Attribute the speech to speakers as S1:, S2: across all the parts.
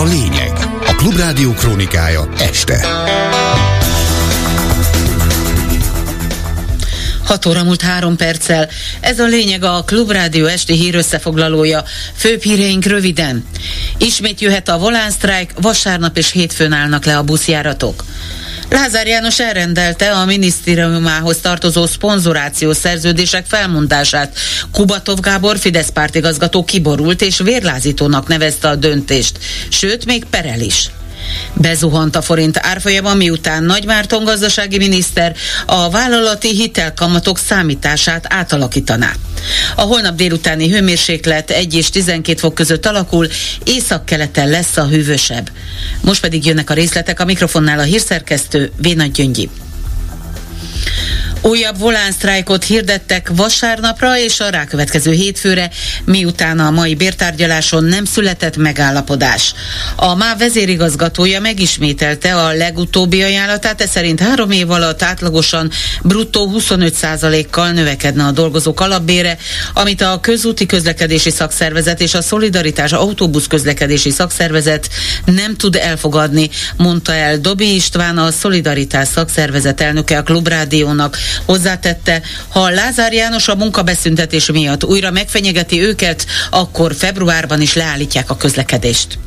S1: a lényeg. A Klubrádió krónikája este.
S2: 6 óra múlt három perccel. Ez a lényeg a Klubrádió esti hír összefoglalója. Főbb híreink röviden. Ismét jöhet a volánsztrájk, vasárnap és hétfőn állnak le a buszjáratok. Lázár János elrendelte a minisztériumához tartozó szponzorációs szerződések felmondását. Kubatov Gábor Fidesz pártigazgató kiborult és vérlázítónak nevezte a döntést, sőt még perel is. Bezuhant a forint árfolyama, miután Nagy Márton gazdasági miniszter a vállalati hitelkamatok számítását átalakítaná. A holnap délutáni hőmérséklet 1 és 12 fok között alakul, északkeleten lesz a hűvösebb. Most pedig jönnek a részletek a mikrofonnál a hírszerkesztő Vénagy Gyöngyi. Újabb volánsztrájkot hirdettek vasárnapra és a rákövetkező hétfőre, miután a mai bértárgyaláson nem született megállapodás. A MÁ vezérigazgatója megismételte a legutóbbi ajánlatát, ez szerint három év alatt átlagosan bruttó 25%-kal növekedne a dolgozók alapbére, amit a közúti közlekedési szakszervezet és a Szolidaritás autóbusz közlekedési szakszervezet nem tud elfogadni, mondta el Dobi István, a Szolidaritás szakszervezet elnöke a Klubrádiónak. Hozzátette, ha Lázár János a munkabeszüntetés miatt újra megfenyegeti őket, akkor februárban is leállítják a közlekedést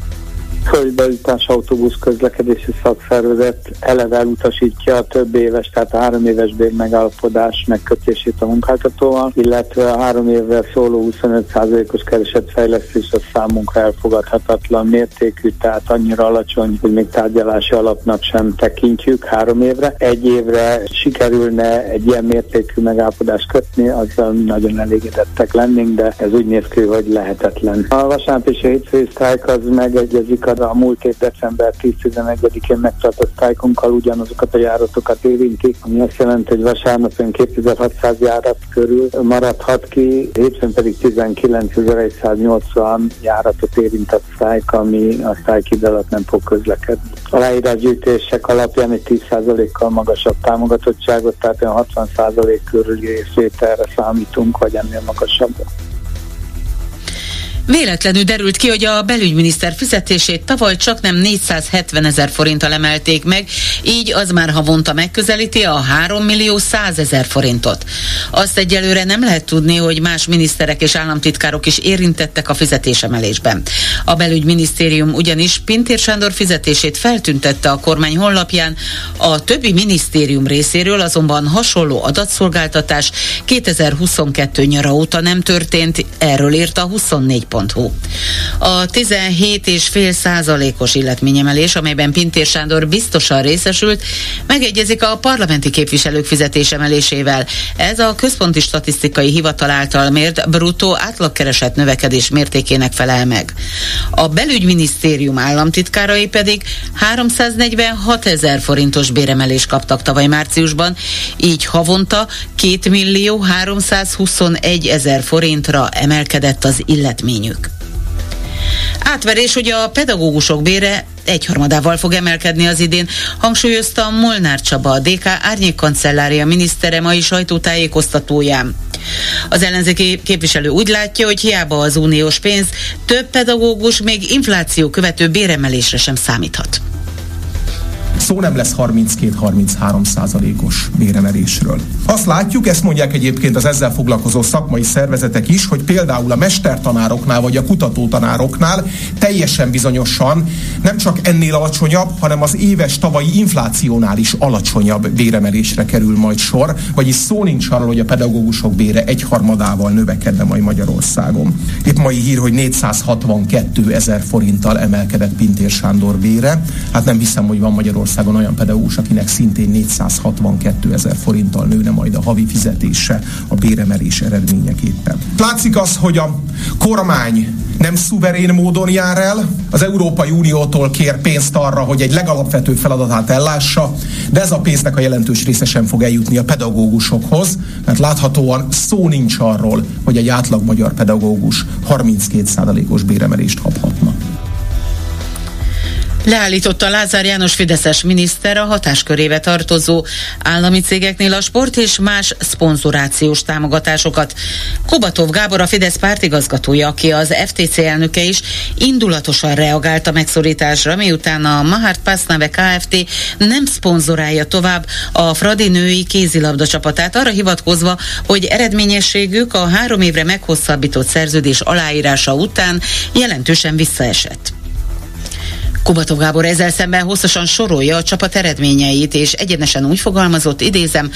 S3: földbeütás autóbusz közlekedési szakszervezet eleve elutasítja a több éves, tehát a három éves bér megállapodás megkötését a munkáltatóval, illetve a három évvel szóló 25%-os keresetfejlesztés a számunkra elfogadhatatlan mértékű, tehát annyira alacsony, hogy még tárgyalási alapnak sem tekintjük három évre. Egy évre sikerülne egy ilyen mértékű megállapodást kötni, azzal nagyon elégedettek lennénk, de ez úgy néz ki, hogy lehetetlen. A vasárnap és a hétfői az megegyezik a a, a múlt év december 10-11-én megtartott sztrájkunkkal ugyanazokat a járatokat érinti, ami azt jelenti, hogy vasárnap 2600 járat körül maradhat ki, hétfőn pedig 19.180 járatot érintett sztrájk, ami a sztrájk ide alatt nem fog közlekedni. A leírásgyűjtések alapján egy 10%-kal magasabb támogatottságot, tehát 60% körüli részvételre számítunk, vagy ennél magasabbra.
S2: Véletlenül derült ki, hogy a belügyminiszter fizetését tavaly csak nem 470 ezer forinttal emelték meg, így az már havonta megközelíti a 3 millió 100 ezer forintot. Azt egyelőre nem lehet tudni, hogy más miniszterek és államtitkárok is érintettek a fizetésemelésben. A belügyminisztérium ugyanis Pintér Sándor fizetését feltüntette a kormány honlapján, a többi minisztérium részéről azonban hasonló adatszolgáltatás 2022 nyara óta nem történt, erről írt a 24 Hu. A 17,5 százalékos illetményemelés, amelyben Pintér Sándor biztosan részesült, megegyezik a parlamenti képviselők fizetésemelésével. Ez a Központi Statisztikai Hivatal által mért bruttó átlagkeresett növekedés mértékének felel meg. A belügyminisztérium államtitkárai pedig 346 ezer forintos béremelést kaptak tavaly márciusban, így havonta 2 millió 321 ezer forintra emelkedett az illetmény igényük. Átverés, hogy a pedagógusok bére egyharmadával fog emelkedni az idén, hangsúlyozta Molnár Csaba, a DK árnyékkancellária minisztere mai sajtótájékoztatóján. Az ellenzéki képviselő úgy látja, hogy hiába az uniós pénz, több pedagógus még infláció követő béremelésre sem számíthat.
S4: Szó nem lesz 32-33 százalékos béremelésről. Azt látjuk, ezt mondják egyébként az ezzel foglalkozó szakmai szervezetek is, hogy például a mestertanároknál vagy a kutatótanároknál teljesen bizonyosan nem csak ennél alacsonyabb, hanem az éves tavalyi inflációnál is alacsonyabb béremelésre kerül majd sor, vagyis szó nincs arról, hogy a pedagógusok bére egyharmadával növekedne majd Magyarországon. Épp mai hír, hogy 462 ezer forinttal emelkedett Pintér Sándor bére. Hát nem hiszem, hogy van Magyarországon Magyarországon olyan pedagógus, akinek szintén 462 ezer forinttal nőne majd a havi fizetése a béremelés eredményeképpen. Látszik az, hogy a kormány nem szuverén módon jár el, az Európai Uniótól kér pénzt arra, hogy egy legalapvetőbb feladatát ellássa, de ez a pénznek a jelentős része sem fog eljutni a pedagógusokhoz, mert láthatóan szó nincs arról, hogy egy átlag magyar pedagógus 32%-os béremelést kaphatna.
S2: Leállította Lázár János Fideszes miniszter a hatáskörébe tartozó állami cégeknél a sport és más szponzorációs támogatásokat. Kubatov Gábor a Fidesz pártigazgatója, aki az FTC elnöke is indulatosan reagált a megszorításra, miután a Mahart Passnave Kft. nem szponzorálja tovább a Fradi női kézilabda csapatát, arra hivatkozva, hogy eredményességük a három évre meghosszabbított szerződés aláírása után jelentősen visszaesett. Kubatov Gábor ezzel szemben hosszasan sorolja a csapat eredményeit, és egyenesen úgy fogalmazott, idézem,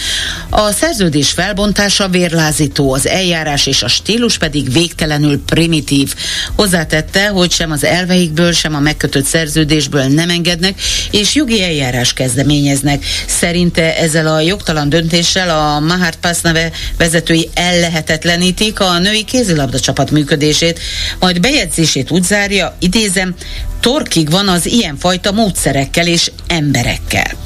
S2: a szerződés felbontása vérlázító, az eljárás és a stílus pedig végtelenül primitív. Hozzátette, hogy sem az elveikből, sem a megkötött szerződésből nem engednek, és jogi eljárás kezdeményeznek. Szerinte ezzel a jogtalan döntéssel a Mahart Pasnave vezetői ellehetetlenítik a női kézilabda csapat működését, majd bejegyzését úgy zárja, idézem, torkig van az ilyenfajta módszerekkel és emberekkel.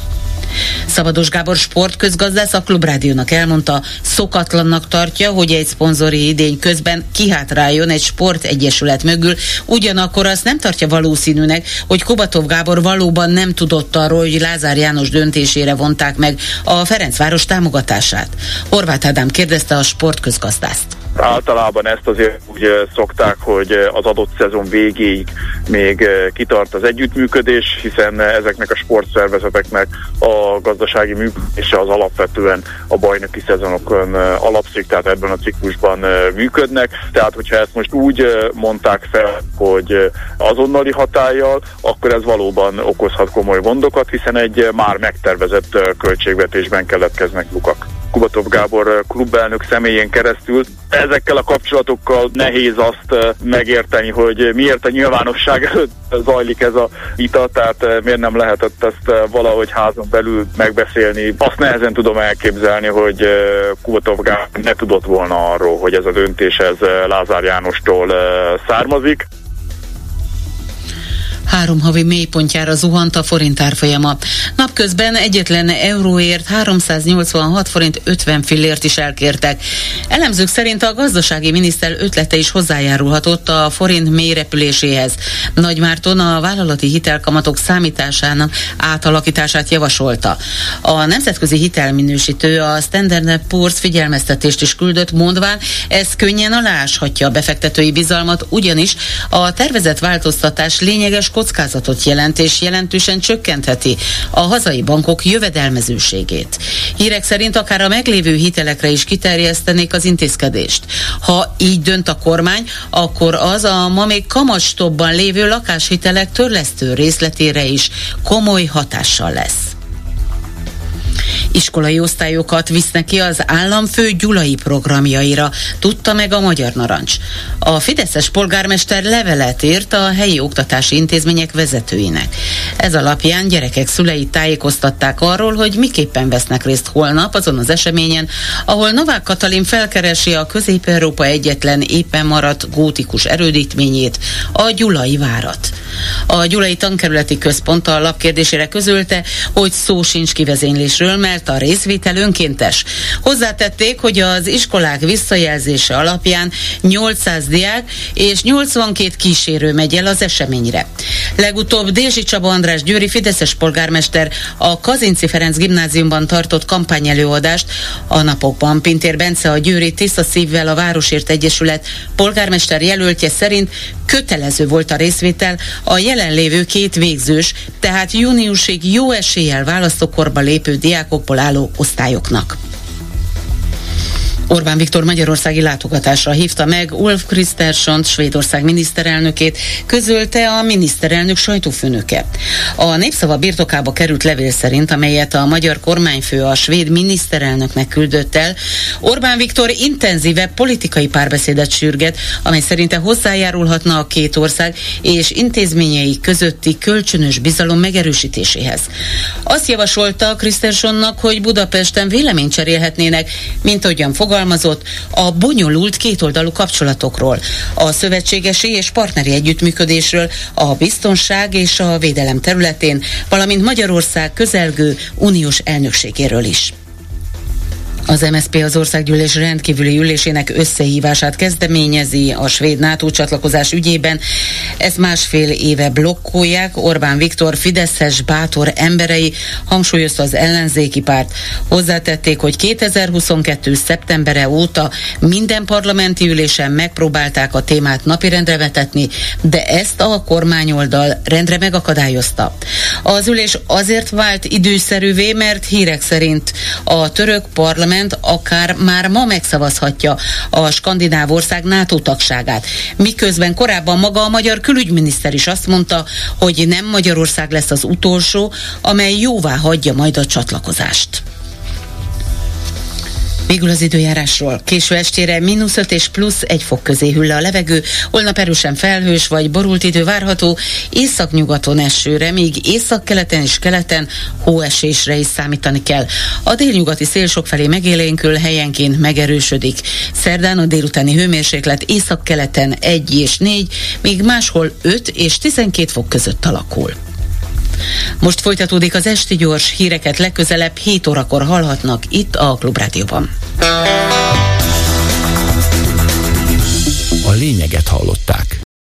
S2: Szabados Gábor sportközgazdász a Klubrádiónak elmondta, szokatlannak tartja, hogy egy szponzori idény közben kihátráljon egy sportegyesület mögül, ugyanakkor azt nem tartja valószínűnek, hogy Kubatov Gábor valóban nem tudott arról, hogy Lázár János döntésére vonták meg a Ferencváros támogatását. Horváth Ádám kérdezte a sportközgazdászt.
S5: Általában ezt azért úgy szokták, hogy az adott szezon végéig még kitart az együttműködés, hiszen ezeknek a sportszervezeteknek a gazdasági működése az alapvetően a bajnoki szezonokon alapszik, tehát ebben a ciklusban működnek. Tehát, hogyha ezt most úgy mondták fel, hogy azonnali hatállyal, akkor ez valóban okozhat komoly gondokat, hiszen egy már megtervezett költségvetésben keletkeznek lukak. Kubatov Gábor klubelnök személyén keresztül. Ezekkel a kapcsolatokkal nehéz azt megérteni, hogy miért a nyilvánosság előtt zajlik ez a vita, tehát miért nem lehetett ezt valahogy házon belül megbeszélni. Azt nehezen tudom elképzelni, hogy Kubatov Gábor ne tudott volna arról, hogy ez a döntés ez Lázár Jánostól származik.
S2: Három havi mélypontjára zuhant a forint árfolyama. Napközben egyetlen euróért 386 forint 50 fillért is elkértek. Elemzők szerint a gazdasági miniszter ötlete is hozzájárulhatott a forint mély repüléséhez. Nagy Márton a vállalati hitelkamatok számításának átalakítását javasolta. A nemzetközi hitelminősítő a Standard Poor's figyelmeztetést is küldött, mondván ez könnyen aláshatja a befektetői bizalmat, ugyanis a tervezett változtatás lényeges kockázatot jelent és jelentősen csökkentheti a hazai bankok jövedelmezőségét. Hírek szerint akár a meglévő hitelekre is kiterjesztenék az intézkedést. Ha így dönt a kormány, akkor az a ma még kamastobban lévő lakáshitelek törlesztő részletére is komoly hatással lesz. Iskolai osztályokat visznek ki az államfő gyulai programjaira, tudta meg a Magyar Narancs. A Fideszes polgármester levelet írt a helyi oktatási intézmények vezetőinek. Ez alapján gyerekek szüleit tájékoztatták arról, hogy miképpen vesznek részt holnap azon az eseményen, ahol Novák Katalin felkeresi a Közép-Európa egyetlen éppen maradt gótikus erődítményét, a Gyulai várat. A Gyulai Tankerületi Központ a lapkérdésére közölte, hogy szó sincs kivezénylésről, mert a részvétel önkéntes. Hozzátették, hogy az iskolák visszajelzése alapján 800 diák és 82 kísérő megy el az eseményre. Legutóbb Dézsi Csaba András Győri Fideszes polgármester a Kazinci Ferenc gimnáziumban tartott kampányelőadást. A napokban Pintér Bence a Győri Tiszta Szívvel a Városért Egyesület polgármester jelöltje szerint kötelező volt a részvétel a jelenlévő két végzős, tehát júniusig jó eséllyel választókorba lépő diákokból álló osztályoknak. Orbán Viktor magyarországi látogatásra hívta meg Ulf Krisztersont, Svédország miniszterelnökét, közölte a miniszterelnök sajtófőnöke. A népszava birtokába került levél szerint, amelyet a magyar kormányfő a svéd miniszterelnöknek küldött el, Orbán Viktor intenzívebb politikai párbeszédet sürget, amely szerinte hozzájárulhatna a két ország és intézményei közötti kölcsönös bizalom megerősítéséhez. Azt javasolta Krisztersonnak, hogy Budapesten véleményt cserélhetnének, mint ahogyan fogal fogalmazott a bonyolult kétoldalú kapcsolatokról, a szövetségesi és partneri együttműködésről, a biztonság és a védelem területén, valamint Magyarország közelgő uniós elnökségéről is. Az MSZP az országgyűlés rendkívüli ülésének összehívását kezdeményezi a svéd NATO csatlakozás ügyében. Ezt másfél éve blokkolják. Orbán Viktor Fideszes bátor emberei hangsúlyozta az ellenzéki párt. Hozzátették, hogy 2022. szeptembere óta minden parlamenti ülésen megpróbálták a témát napirendre vetetni, de ezt a kormányoldal rendre megakadályozta. Az ülés azért vált időszerűvé, mert hírek szerint a török parlament parlament akár már ma megszavazhatja a skandináv ország NATO tagságát. Miközben korábban maga a magyar külügyminiszter is azt mondta, hogy nem Magyarország lesz az utolsó, amely jóvá hagyja majd a csatlakozást. Végül az időjárásról. Késő estére mínusz 5 és plusz 1 fok közé hüll a levegő, holnap erősen felhős vagy borult idő várható, északnyugaton esőre, míg északkeleten és keleten hóesésre is számítani kell. A délnyugati szél felé megélénkül, helyenként megerősödik. Szerdán a délutáni hőmérséklet északkeleten 1 és 4, míg máshol 5 és 12 fok között alakul. Most folytatódik az esti gyors híreket legközelebb 7 órakor hallhatnak itt a Klubrádióban.
S1: A lényeget hallották.